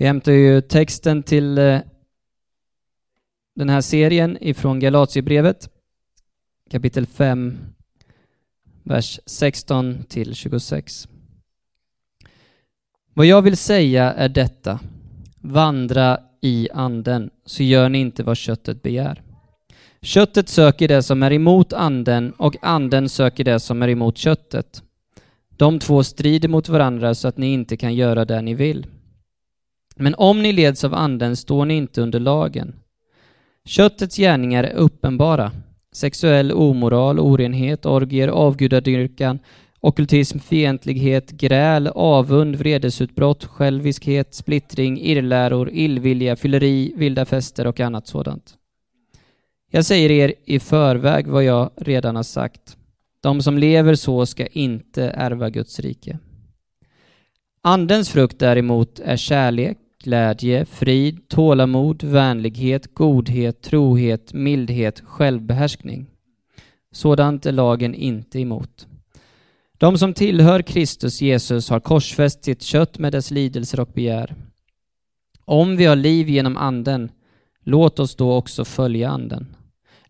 Vi hämtar ju texten till eh, den här serien ifrån Galatiebrevet, kapitel 5, vers 16 till 26. Vad jag vill säga är detta. Vandra i anden, så gör ni inte vad köttet begär. Köttet söker det som är emot anden och anden söker det som är emot köttet. De två strider mot varandra så att ni inte kan göra det ni vill. Men om ni leds av anden står ni inte under lagen. Köttets gärningar är uppenbara. Sexuell omoral, orenhet, orgier, avgudadyrkan, Okultism, fientlighet, gräl, avund, vredesutbrott, själviskhet, splittring, irrläror, illvilja, fylleri, vilda fester och annat sådant. Jag säger er i förväg vad jag redan har sagt. De som lever så ska inte ärva Guds rike. Andens frukt däremot är kärlek, glädje, frid, tålamod, vänlighet, godhet, trohet, mildhet, självbehärskning. Sådant är lagen inte emot. De som tillhör Kristus Jesus har korsfäst sitt kött med dess lidelser och begär. Om vi har liv genom Anden, låt oss då också följa Anden.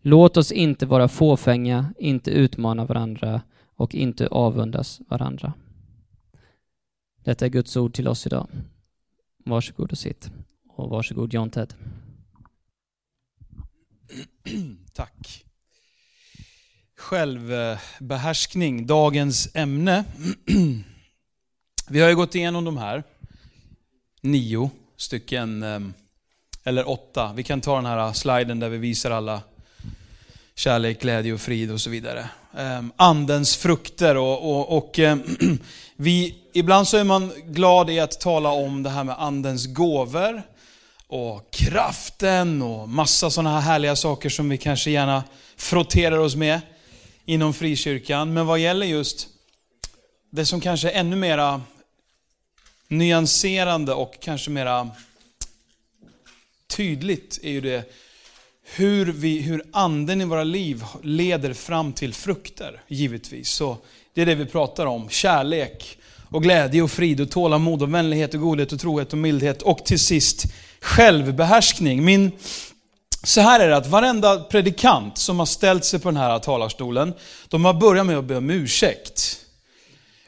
Låt oss inte vara fåfänga, inte utmana varandra och inte avundas varandra. Detta är Guds ord till oss idag. Varsågod och sitt. Och varsågod John Ted. Tack. Självbehärskning, dagens ämne. Vi har ju gått igenom de här nio stycken, ehm, eller åtta. Vi kan ta den här sliden där vi visar alla kärlek, glädje och frid och så vidare. Ehm, andens frukter och, och, och ehm, vi, ibland så är man glad i att tala om det här med andens gåvor och kraften och massa sådana här härliga saker som vi kanske gärna frotterar oss med inom frikyrkan. Men vad gäller just det som kanske är ännu mera nyanserande och kanske mera tydligt är ju det hur, vi, hur anden i våra liv leder fram till frukter, givetvis. Så det är det vi pratar om. Kärlek, och glädje och frid och tålamod och vänlighet och godhet och trohet och mildhet och till sist självbehärskning. Min så här är det att varenda predikant som har ställt sig på den här talarstolen, de har börjat med att be om ursäkt.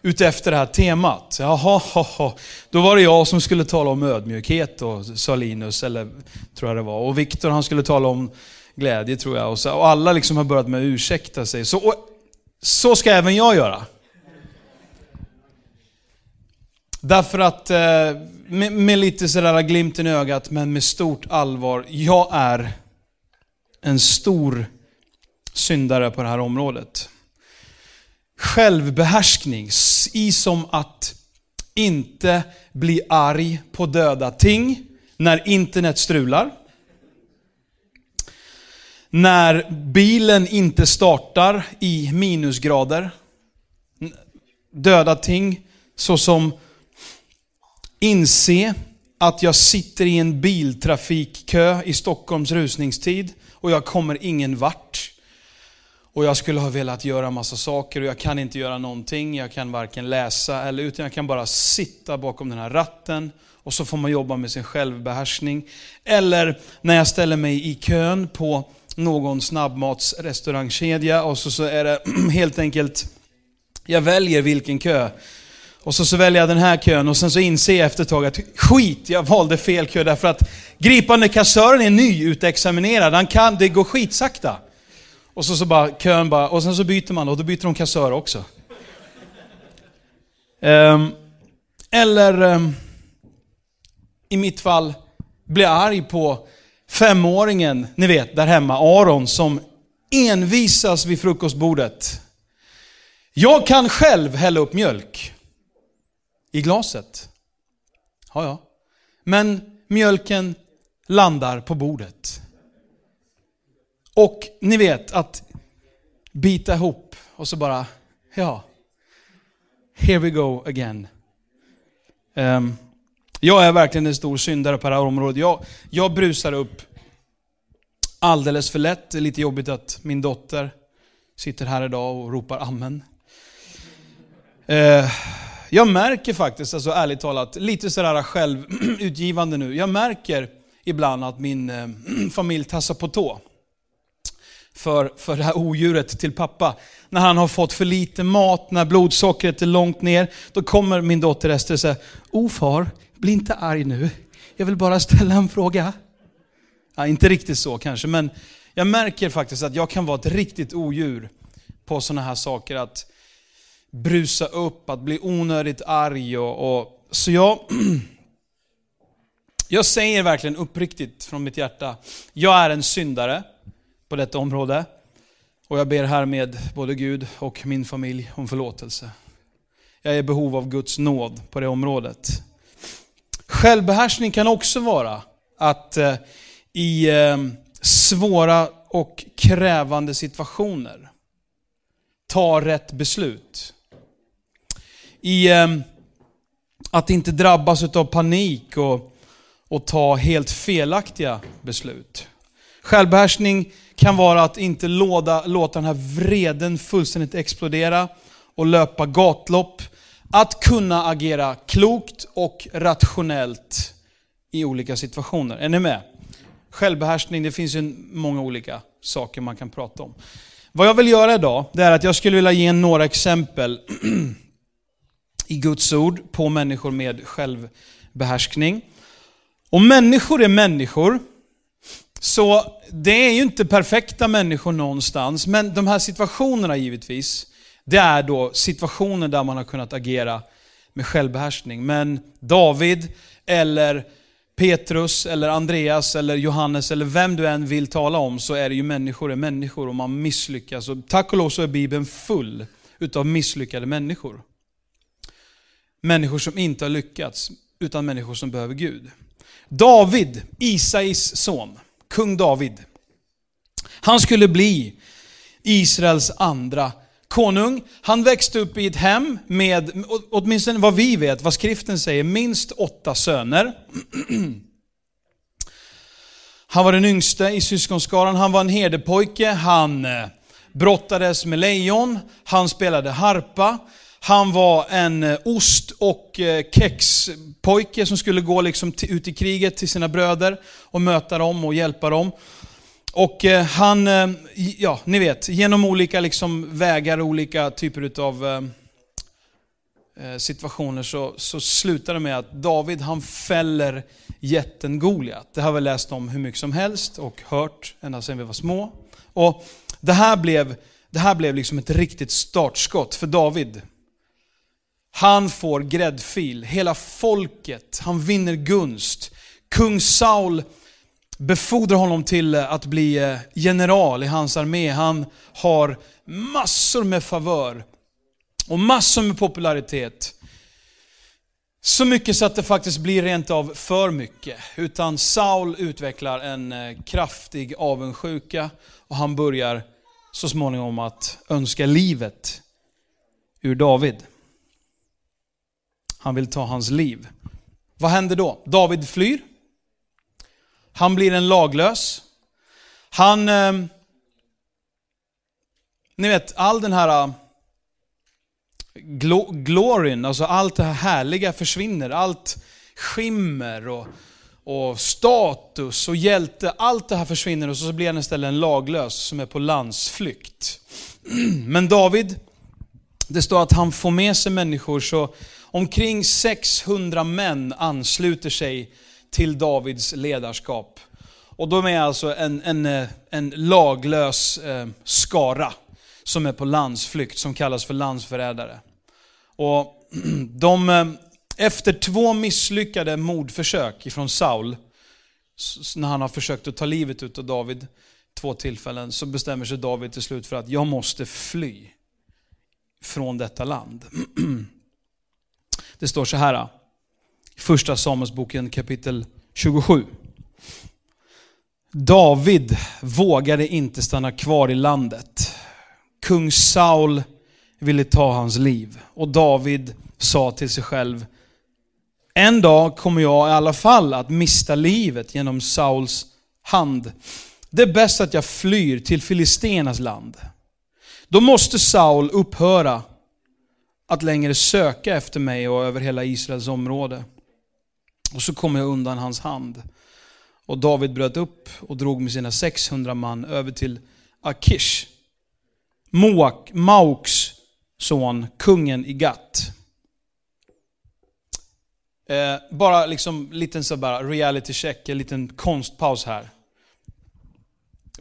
Utefter det här temat. Jaha, då var det jag som skulle tala om ödmjukhet och sa Linus, eller tror jag det var. Och Viktor han skulle tala om glädje tror jag. Och, så, och alla liksom har börjat med att ursäkta sig. Så, och, så ska även jag göra. Därför att, eh, med, med lite sådär glimten i ögat, men med stort allvar, jag är en stor syndare på det här området. Självbehärskning, i som att inte bli arg på döda ting när internet strular. När bilen inte startar i minusgrader. Döda ting såsom inse att jag sitter i en biltrafikkö i Stockholms rusningstid och jag kommer ingen vart. Och jag skulle ha velat göra massa saker och jag kan inte göra någonting. Jag kan varken läsa eller utan jag kan bara sitta bakom den här ratten. Och så får man jobba med sin självbehärskning. Eller när jag ställer mig i kön på någon snabbmatsrestaurangkedja och så, så är det helt enkelt, jag väljer vilken kö. Och så, så väljer jag den här kön och sen så inser jag efter ett tag att skit, jag valde fel kö därför att gripande kassören är nyutexaminerad. Han kan, det går skitsakta. Och så, så bara kön bara, och sen så byter man och då byter de kassör också. Um, eller um, i mitt fall, bli arg på femåringen, ni vet, där hemma, Aron, som envisas vid frukostbordet. Jag kan själv hälla upp mjölk i glaset. Ja, ja. Men mjölken landar på bordet. Och ni vet att bita ihop och så bara, ja, here we go again. Um, jag är verkligen en stor syndare på det här området. Jag, jag brusar upp alldeles för lätt. Det är lite jobbigt att min dotter sitter här idag och ropar amen. Uh, Jag märker faktiskt, alltså ärligt talat, lite sådär självutgivande nu. Jag märker ibland att min uh, familj tassar på tå. För, för det här odjuret till pappa. När han har fått för lite mat, när blodsockret är långt ner. Då kommer min dotter Ester och säger, O far, bli inte arg nu. Jag vill bara ställa en fråga. Ja, inte riktigt så kanske, men jag märker faktiskt att jag kan vara ett riktigt odjur på sådana här saker. Att brusa upp, att bli onödigt arg. Och, och så jag, jag säger verkligen uppriktigt från mitt hjärta, jag är en syndare på detta område. Och jag ber härmed både Gud och min familj om förlåtelse. Jag är i behov av Guds nåd på det området. Självbehärskning kan också vara att eh, i eh, svåra och krävande situationer ta rätt beslut. I eh, att inte drabbas av panik och, och ta helt felaktiga beslut. Självbehärskning kan vara att inte låta, låta den här vreden fullständigt explodera och löpa gatlopp. Att kunna agera klokt och rationellt i olika situationer. Är ni med? Självbehärskning, det finns ju många olika saker man kan prata om. Vad jag vill göra idag, det är att jag skulle vilja ge några exempel i Guds ord på människor med självbehärskning. Och människor är människor, så det är ju inte perfekta människor någonstans, men de här situationerna givetvis, det är då situationer där man har kunnat agera med självbehärskning. Men David, eller Petrus, eller Andreas, eller Johannes, eller vem du än vill tala om, så är det ju människor är människor och man misslyckas. Och tack och lov så är Bibeln full utav misslyckade människor. Människor som inte har lyckats, utan människor som behöver Gud. David, Isais son, kung David. Han skulle bli Israels andra konung. Han växte upp i ett hem med, åtminstone vad vi vet, vad skriften säger, minst åtta söner. Han var den yngste i syskonskaran, han var en herdepojke, han eh, brottades med lejon, han spelade harpa, han var en eh, ost och eh, kexpojke som skulle gå liksom ut i kriget till sina bröder och möta dem och hjälpa dem. Och eh, han, ja ni vet, genom olika liksom vägar, olika typer av situationer så, så slutar det med att David han fäller jätten Goliat. Det har vi läst om hur mycket som helst och hört ända sedan vi var små. Och det här blev, det här blev liksom ett riktigt startskott för David. Han får gräddfil. Hela folket, han vinner gunst. Kung Saul befordrar honom till eh, att bli eh, general i hans armé. Han har massor med favör och massor med popularitet. Så mycket så att det faktiskt blir rent av för mycket. Utan Saul utvecklar en eh, kraftig avundsjuka och han börjar så småningom att önska livet ur David. Han vill ta hans liv. Vad händer då? David flyr. Han blir en laglös. Han... Eh, ni vet, all den här ah, glo gloryn, alltså allt det här härliga försvinner. Allt skimmer och, och status och hjälte, allt det här försvinner och så blir han istället en laglös som är på landsflykt. Men David, det står att han får med sig människor så Omkring 600 män ansluter sig till Davids ledarskap. Och de är alltså en, en, eh, en laglös eh, skara som är på landsflykt, som kallas för landsförrädare. Och de, eh, efter två misslyckade mordförsök ifrån Saul, när han har försökt att ta livet av David två tillfällen, så bestämmer sig David till slut för att jag måste fly från detta land. Det står så här, första Samuelsboken kapitel 27. David vågade inte stanna kvar i landet. Kung Saul ville ta hans liv. Och David sa till sig själv, en dag kommer jag i alla fall att mista livet genom Sauls hand. Det är bäst att jag flyr till Filistenas land. Då måste Saul upphöra att längre söka efter mig och över hela Israels område. Och så kom jag undan hans hand. Och David bröt upp och drog med sina 600 man över till Akish, Moak, Mauks son, kungen i Gat. Eh, bara liksom liten så bara reality check, en liten konstpaus här.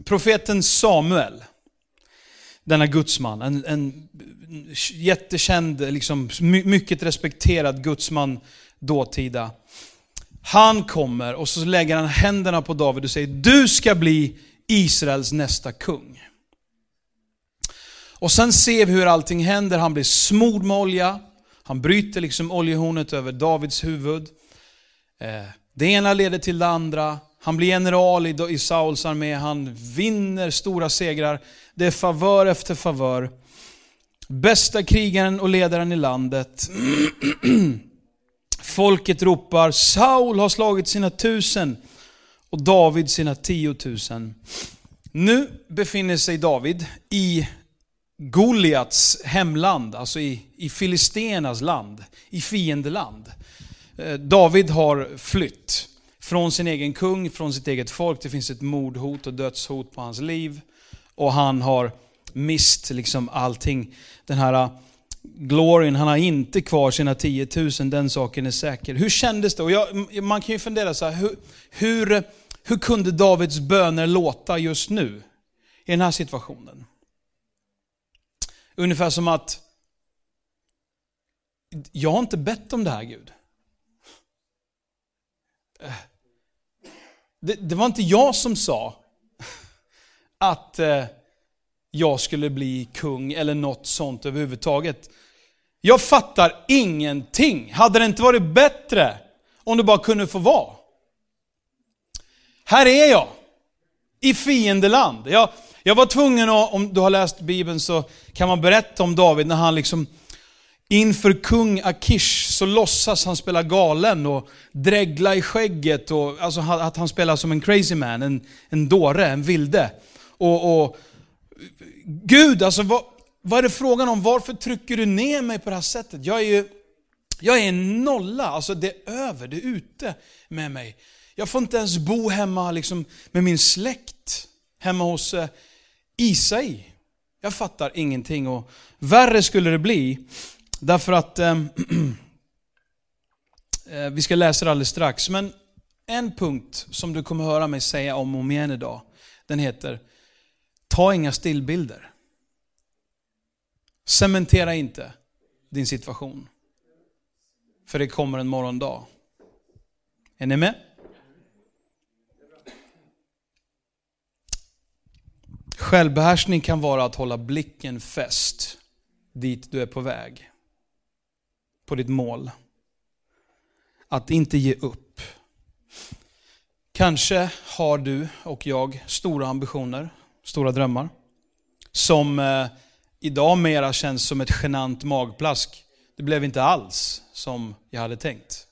Profeten Samuel, denna gudsman, en, en jättekänd, liksom, mycket respekterad gudsman dåtida. Han kommer och så lägger han händerna på David och säger, du ska bli Israels nästa kung. Och sen ser vi hur allting händer. Han blir smord med olja. Han bryter liksom oljehornet över Davids huvud. Eh, det ena leder till det andra. Han blir general i Sauls armé. Han vinner stora segrar. Det är favör efter favör. Bästa krigaren och ledaren i landet. Folket ropar, Saul har slagit sina tusen och David sina tiotusen. Nu befinner sig David i Goliats hemland, alltså i, i Filistenas land, i fiendeland. Eh, David har flytt från sin egen kung, från sitt eget folk. Det finns ett mordhot och dödshot på hans liv. Och han har mist liksom allting. Den här äh, gloryn, han har inte kvar sina 10 000, den saken är säker. Hur kändes det? Och jag, man kan ju fundera så här, hur, hur, hur kunde Davids böner låta just nu? I den här situationen. Ungefär som att, jag har inte bett om det här Gud. Äh. Det, det var inte jag som sa att eh, jag skulle bli kung eller något sånt överhuvudtaget. Jag fattar ingenting. Hade det inte varit bättre om du bara kunde få vara? Här är jag, i fiendeland. Jag, jag var tvungen att, om du har läst Bibeln så kan man berätta om David när han liksom inför kung Akish så låtsas han spela galen och dregla i skägget. Och, alltså att han spelar som en crazy man, en, en dåre, en vilde. Och, och Gud, alltså vad, vad är det frågan om? Varför trycker du ner mig på det här sättet? Jag är ju jag är en nolla, alltså det är över, det är ute med mig. Jag får inte ens bo hemma liksom, med min släkt, hemma hos eh, Isai. Jag fattar ingenting och värre skulle det bli, därför att ehm, eh, vi ska läsa det alldeles strax. Men en punkt som du kommer höra mig säga om och om igen idag, den heter Ta inga stillbilder. Cementera inte din situation. För det kommer en morgondag. Är ni med? Självbehärskning kan vara att hålla blicken fäst dit du är på väg. På ditt mål. Att inte ge upp. Kanske har du och jag stora ambitioner, stora drömmar. Som eh, idag mera känns som ett genant magplask. Det blev inte alls som jag hade tänkt.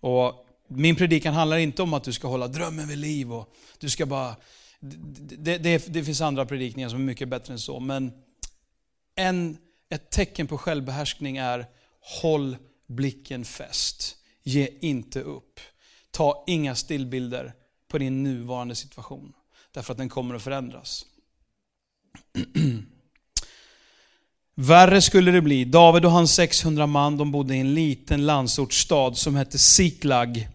Och min predikan handlar inte om att du ska hålla drömmen vid liv och du ska bara det, det, det, finns andra predikningar som är mycket bättre än så. Men en, ett tecken på självbehärskning är håll blicken fäst. Ge inte upp. Ta inga stillbilder på din nuvarande situation. Därför att den kommer att förändras. Värre skulle det bli. David och hans 600 man de bodde i en liten landsortsstad som hette Siklag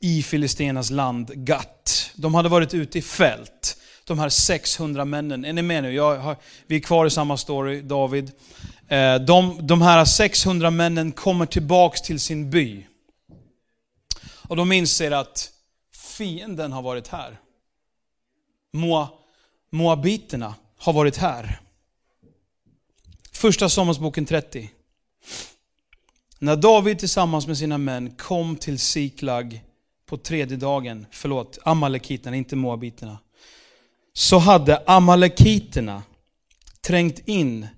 i Filistenas land, Gat. De hade varit ute i fält, de här 600 männen. Är ni med nu? Har, vi är kvar i samma story, David. Eh, de, de här 600 männen kommer tillbaks till sin by. Och de inser att fienden har varit här. Moa, Moabiterna har varit här. Första Samuelsboken 30. När David tillsammans med sina män kom till Siklag på tredje dagen, förlåt, amalekiterna, inte moabiterna, så hade amalekiterna trängt in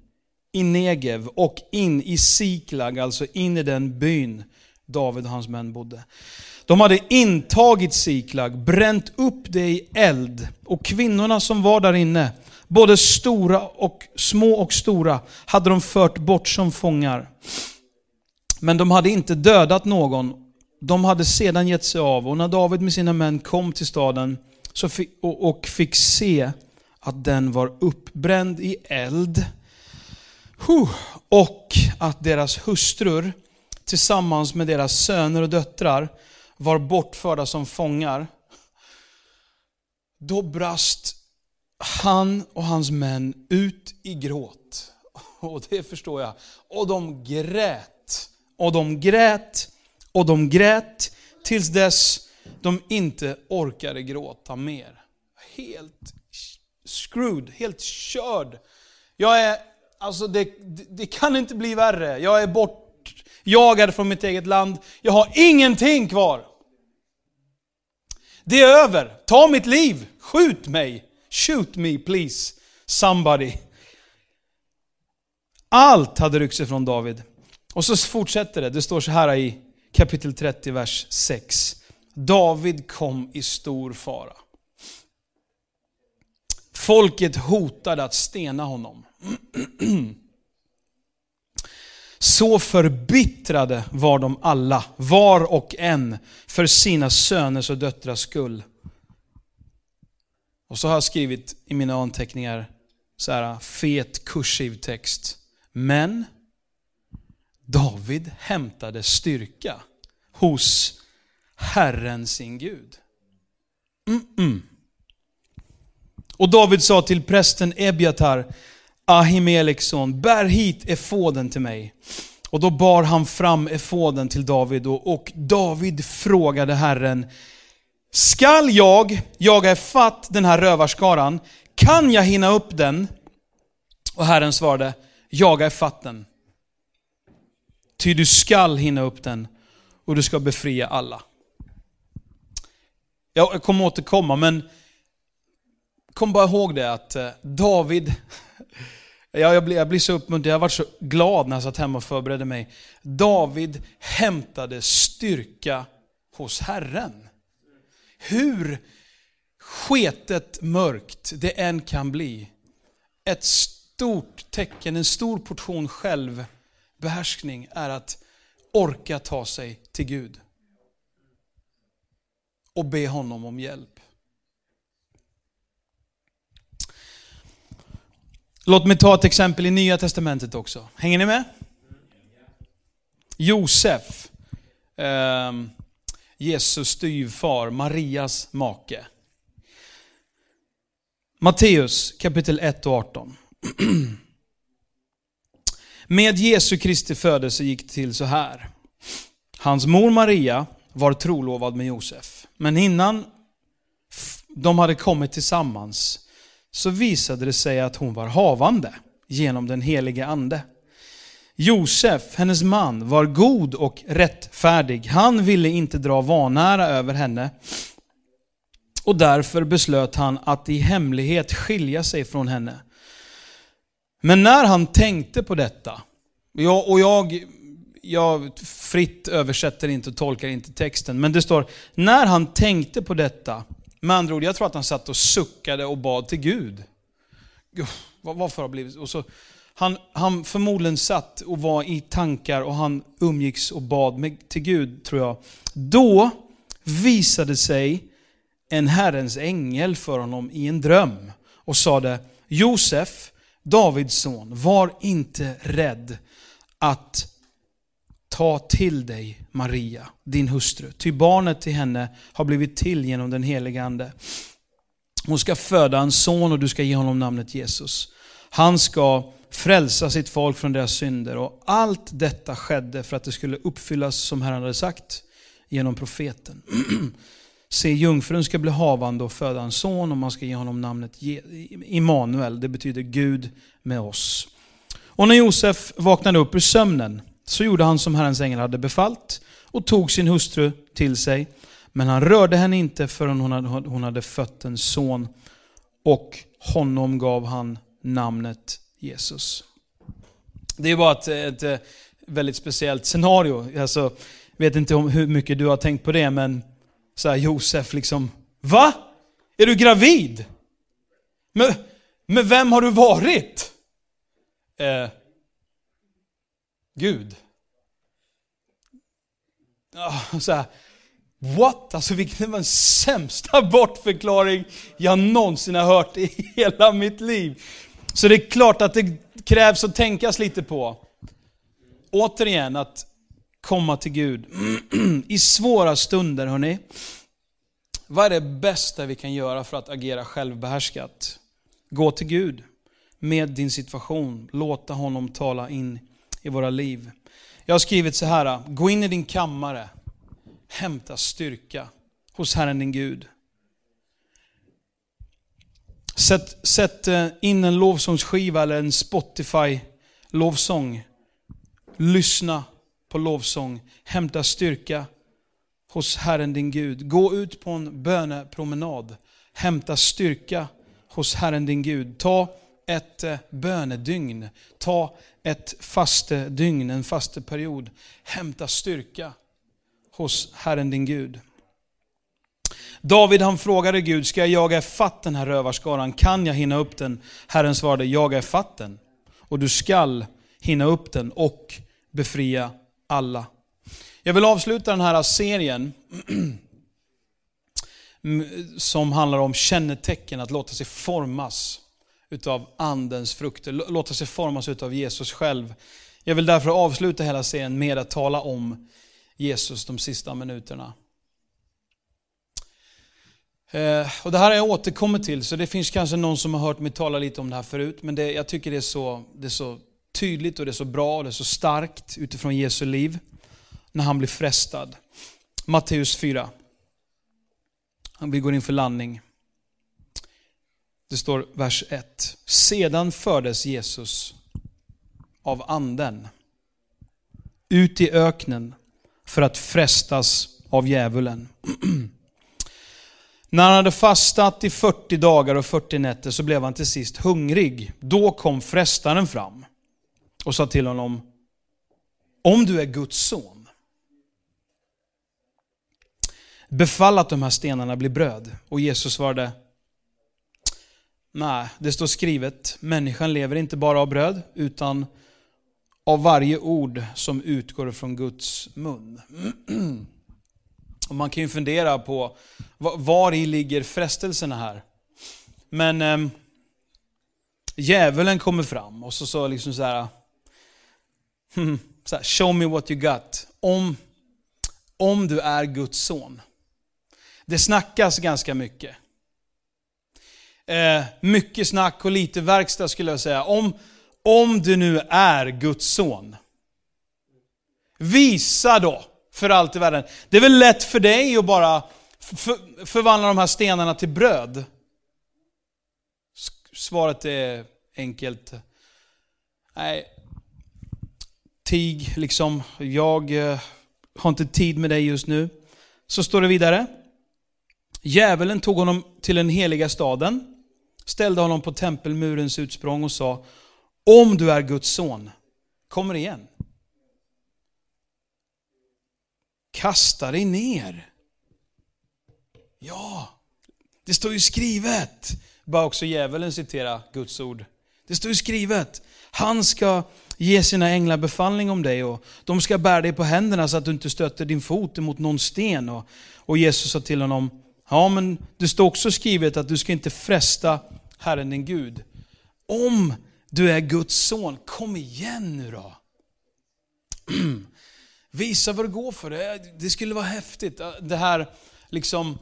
i Negev och in i Siklag, alltså in i den byn, David och hans män bodde. De hade intagit Siklag, bränt upp det i eld och kvinnorna som var där inne, både stora och små och stora, hade de fört bort som fångar. Men de hade inte dödat någon. De hade sedan gett sig av och när David med sina män kom till staden så fick, och, och fick se att den var uppbränd i eld och att deras hustrur tillsammans med deras söner och döttrar var bortförda som fångar. Då brast han och hans män ut i gråt. Och det förstår jag. Och de grät. Och de grät. Och de grät tills dess de inte orkade gråta mer. Helt screwed, helt körd. Jag är, alltså det, det kan inte bli värre. Jag är bortjagad från mitt eget land. Jag har ingenting kvar. Det är över. Ta mitt liv. Skjut mig. Shoot me please. Somebody. Allt hade ryckts ifrån David. Och så fortsätter det. Det står så här i kapitel 30, vers 6. David kom i stor fara. Folket hotade att stena honom. Så förbittrade var de alla, var och en, för sina söners och döttrars skull. Och så har jag skrivit i mina anteckningar, så här, fet kursiv text. Men David hämtade styrka hos Herren sin Gud. Mm -mm. Och David sa till prästen Ebiatar, Ahimeleks son, bär hit efoden till mig. Och då bar han fram efoden till David och, och David frågade Herren, skall jag jaga ifatt den här rövarskaran? Kan jag hinna upp den? Och Herren svarade, jaga ifatt den. Ty du skall hinna upp den och du ska befria alla. Jag kommer återkomma, men kom bara ihåg det att eh, David David, jag, blir, jag blir så uppmuntrad, jag var så glad när jag satt hemma och förberedde mig. David hämtade styrka hos Herren. Hur sketet mörkt det än kan bli, ett stort tecken, en stor portion självbehärskning är att orka ta sig till Gud och be honom om hjälp. Låt mig ta ett exempel i Nya Testamentet också. Hänger ni med? Josef, eh, Jesus styvfar, Marias make. Matteus kapitel 1 och 18. Med Jesu Kristi födelse gick det till så här. Hans mor Maria var trolovad med Josef. Men innan de hade kommit tillsammans så visade det sig att hon var havande genom den helige ande. Josef, hennes man, var god och rättfärdig. Han ville inte dra vanära över henne. Och därför beslöt han att i hemlighet skilja sig från henne. Men när han tänkte på detta, och jag, jag fritt översätter inte och tolkar inte texten, men det står, när han tänkte på detta med andra ord, jag tror att han satt och suckade och bad till Gud. Varför har blivit och så? Han, han förmodligen satt och var i tankar och han umgicks och bad med, till Gud, tror jag. Då visade sig en Herrens ängel för honom i en dröm och sade, Josef, Davids son, var inte rädd att Ta till dig Maria, din hustru, ty barnet till henne har blivit till genom den helige Ande. Hon ska föda en son och du ska ge honom namnet Jesus. Han ska frälsa sitt folk från deras synder. Och allt detta skedde för att det skulle uppfyllas som Herren hade sagt genom profeten. Se, jungfrun ska bli havande och föda en son och man ska ge honom namnet Immanuel. Det betyder Gud med oss. Och när Josef vaknade upp ur sömnen så gjorde han som Herrens ängel hade befallt och tog sin hustru till sig. Men han rörde henne inte förrän hon hade, hon hade fött en son och honom gav han namnet Jesus. Det är bara ett, ett eh, väldigt speciellt scenario. Alltså, vet inte om hur mycket du har tänkt på det, men så här, Josef liksom, va? Är du gravid? Men, med vem har du varit? Eh, Gud. Ah, så här, what? Alltså vilken var den sämsta bortförklaring jag någonsin har hört i hela mitt liv. Så det är klart att det krävs att tänkas lite på. Återigen, att komma till Gud. I svåra stunder, hörni. Vad är det bästa vi kan göra för att agera självbehärskat? Gå till Gud med din situation. Låta honom tala in i våra liv. Jag har skrivit så här, gå in i din kammare, hämta styrka hos Herren din Gud. Sätt, sätt eh, in en lovsångsskiva eller en Spotify-lovsång. Lyssna på lovsång. Hämta styrka hos Herren din Gud. Gå ut på en bönepromenad. Hämta styrka hos Herren din Gud. Ta ett eh, bönedygn. Ta ett fastedygn, en fasteperiod. Hämta styrka hos Herren din Gud. David han frågade Gud, ska jag jaga fatt den här rövarskaran? Kan jag hinna upp den? Herren svarade, jaga fatt den. Och du skall hinna upp den och befria alla. Jag vill avsluta den här serien som handlar om kännetecken, att låta sig formas utav andens frukter, låta sig formas utav Jesus själv. Jag vill därför avsluta hela serien med att tala om Jesus de sista minuterna. Eh, och Det här har jag återkommit till, så det finns kanske någon som har hört mig tala lite om det här förut, men det, jag tycker det är, så, det är så tydligt och det är så bra och det är så starkt utifrån Jesu liv när han blir frestad. Matteus 4. Vi går in för landning. Det står vers 1. Sedan fördes Jesus av anden ut i öknen för att frestas av djävulen. När han hade fastat i 40 dagar och 40 nätter så blev han till sist hungrig. Då kom frestaren fram och sa till honom, om du är Guds son, befall att de här stenarna blir bröd. Och Jesus svarade, nej, det står skrivet, människan lever inte bara av bröd, utan av varje ord som utgår från Guds mun. Och man kan ju fundera på var i ligger frestelserna här. Men eh, djävulen kommer fram och så sa liksom så här, hmm, så här, show me what you got. Om, om du är Guds son. Det snackas ganska mycket. Eh, mycket snack och lite verkstad skulle jag säga. Om, om du nu är Guds son. Visa då för allt i världen. Det är väl lätt för dig att bara förvandla de här stenarna till bröd? Svaret är enkelt. Nej, tig liksom. Jag eh, har inte tid med dig just nu. Så står det vidare. Djävulen tog honom till den heliga staden, ställde honom på tempelmurens utsprång och sa, om du är Guds son, kommer igen. Kasta dig ner. Ja, det står ju skrivet. Bara också djävulen citera Guds ord. Det står ju skrivet. Han ska ge sina änglar befallning om dig och de ska bära dig på händerna så att du inte stöter din fot emot någon sten. Och, och Jesus sa till honom, ja men det står också skrivet att du ska inte fresta Herren din Gud. Om du är Guds son, kom igen nu då. Visa vad det går för. Det, det skulle vara häftigt. Det här, liksom,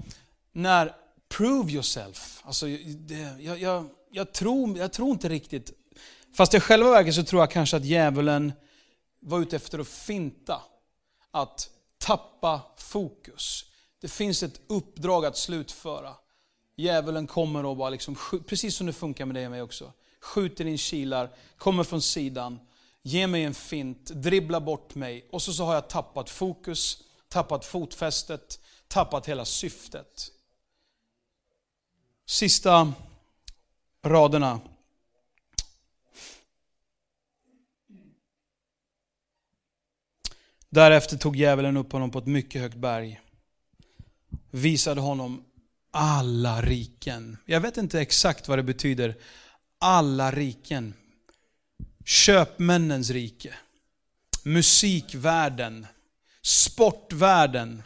när prove yourself. Alltså, det, jag, jag, jag, tror, jag tror inte riktigt, fast i själva verket så tror jag kanske att djävulen var ute efter att finta. Att tappa fokus. Det finns ett uppdrag att slutföra. Djävulen kommer och bara, liksom, precis som det funkar med dig och mig också, skjuter in kilar, kommer från sidan, ger mig en fint, dribblar bort mig och så, så har jag tappat fokus, tappat fotfästet, tappat hela syftet. Sista raderna. Därefter tog djävulen upp honom på ett mycket högt berg. Visade honom alla riken. Jag vet inte exakt vad det betyder. Alla riken. Köpmännens rike. Musikvärlden. Sportvärlden.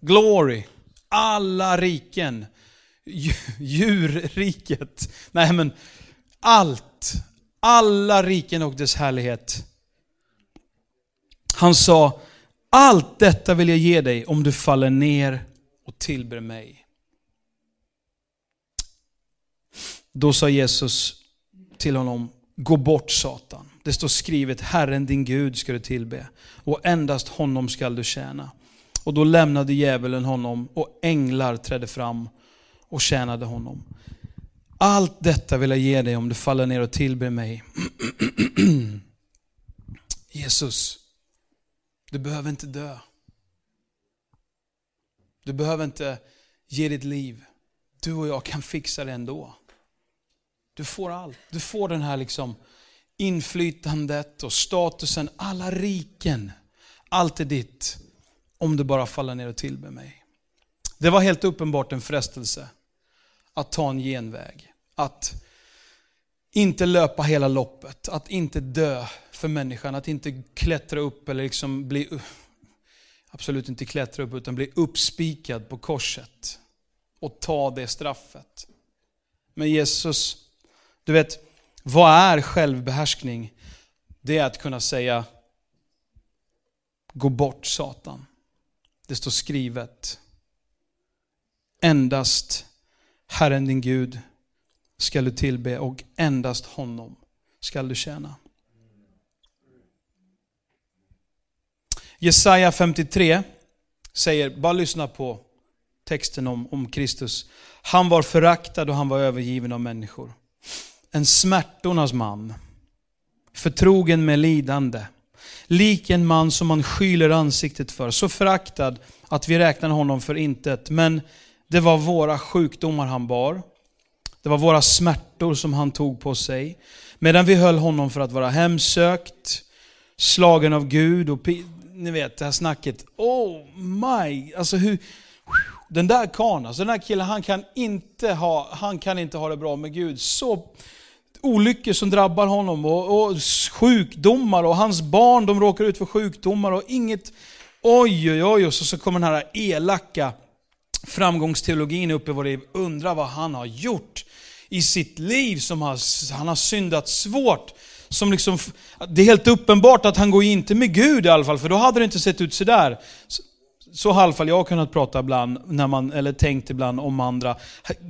Glory. Alla riken. Djurriket. Nej men allt. Alla riken och dess härlighet. Han sa, allt detta vill jag ge dig om du faller ner och tillber mig. Då sa Jesus till honom, gå bort Satan. Det står skrivet, Herren din Gud ska du tillbe och endast honom skall du tjäna. Och då lämnade djävulen honom och änglar trädde fram och tjänade honom. Allt detta vill jag ge dig om du faller ner och tillber mig. Jesus, du behöver inte dö. Du behöver inte ge ditt liv. Du och jag kan fixa det ändå. Du får allt. Du får den här liksom inflytandet och statusen, alla riken. Allt är ditt om du bara faller ner och tillber mig. Det var helt uppenbart en frestelse att ta en genväg. Att inte löpa hela loppet, att inte dö för människan, att inte klättra upp eller liksom bli, absolut inte klättra upp, utan bli uppspikad på korset och ta det straffet. Men Jesus, du vet, vad är självbehärskning? Det är att kunna säga, gå bort Satan. Det står skrivet. Endast Herren din Gud skall du tillbe och endast honom skall du tjäna. Jesaja 53 säger, bara lyssna på texten om, om Kristus. Han var föraktad och han var övergiven av människor. En smärtornas man, förtrogen med lidande. Lik en man som man skyler ansiktet för, så föraktad att vi räknar honom för intet. Men det var våra sjukdomar han bar. Det var våra smärtor som han tog på sig. Medan vi höll honom för att vara hemsökt, slagen av Gud och ni vet det här snacket. Oh my! Alltså hur... Den där karln, alltså den där killen, han kan, inte ha, han kan inte ha det bra med Gud. Så olyckor som drabbar honom och, och sjukdomar och hans barn de råkar ut för sjukdomar och inget... Oj, oj, oj, och så, så kommer den här elaka framgångsteologin upp i vår liv. Undrar vad han har gjort i sitt liv som har, han har syndat svårt. Som liksom, det är helt uppenbart att han går inte med Gud i alla fall, för då hade det inte sett ut sådär. Så, har i alla fall jag kunnat prata ibland, när man, eller tänkt ibland om andra.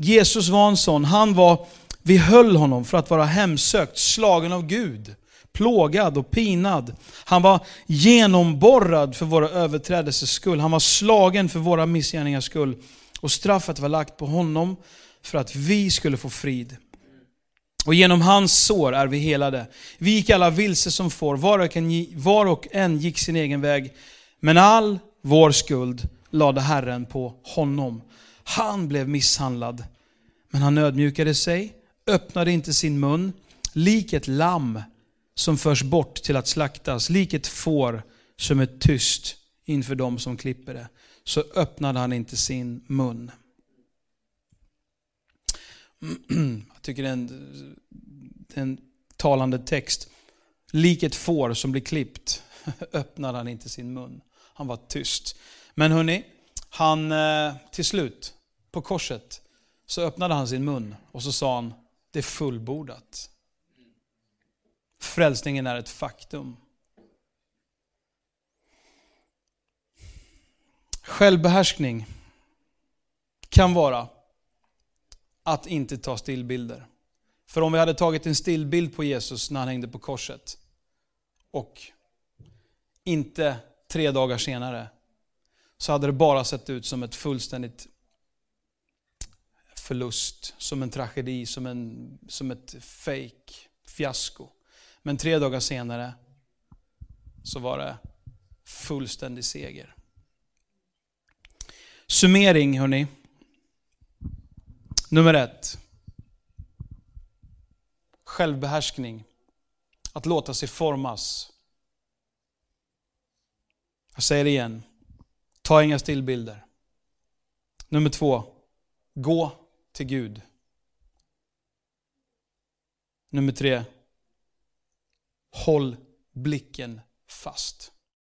Jesus var en sån, han var, vi höll honom för att vara hemsökt, slagen av Gud, plågad och pinad. Han var genomborrad för våra överträdelsers skull. Han var slagen för våra missgärningars skull. Och straffet var lagt på honom för att vi skulle få frid. Och genom hans sår är vi helade. Vi gick alla vilse som får, var och en, var och en gick sin egen väg. Men all vår skuld lade Herren på honom. Han blev misshandlad, men han ödmjukade sig, öppnade inte sin mun, lik ett lamm som förs bort till att slaktas, lik ett får som är tyst inför dem som klipper det, så öppnade han inte sin mun. Jag tycker det är en, det är en talande text. Lik ett får som blir klippt öppnade han inte sin mun. Han var tyst. Men hörni, han eh, till slut, på korset, så öppnade han sin mun och så sa han, det är fullbordat. Frälsningen är ett faktum. Självbehärskning kan vara att inte ta stillbilder. För om vi hade tagit en stillbild på Jesus när han hängde på korset och inte tre dagar senare så hade det bara sett ut som ett fullständigt förlust, som en tragedi, som, en, som ett fake fiasko. Men tre dagar senare så var det fullständig seger. Summering hörni. Nummer ett. Självbehärskning. Att låta sig formas. Jag säger det igen. Ta inga stillbilder. Nummer två. Gå till Gud. Nummer tre. Håll blicken fast.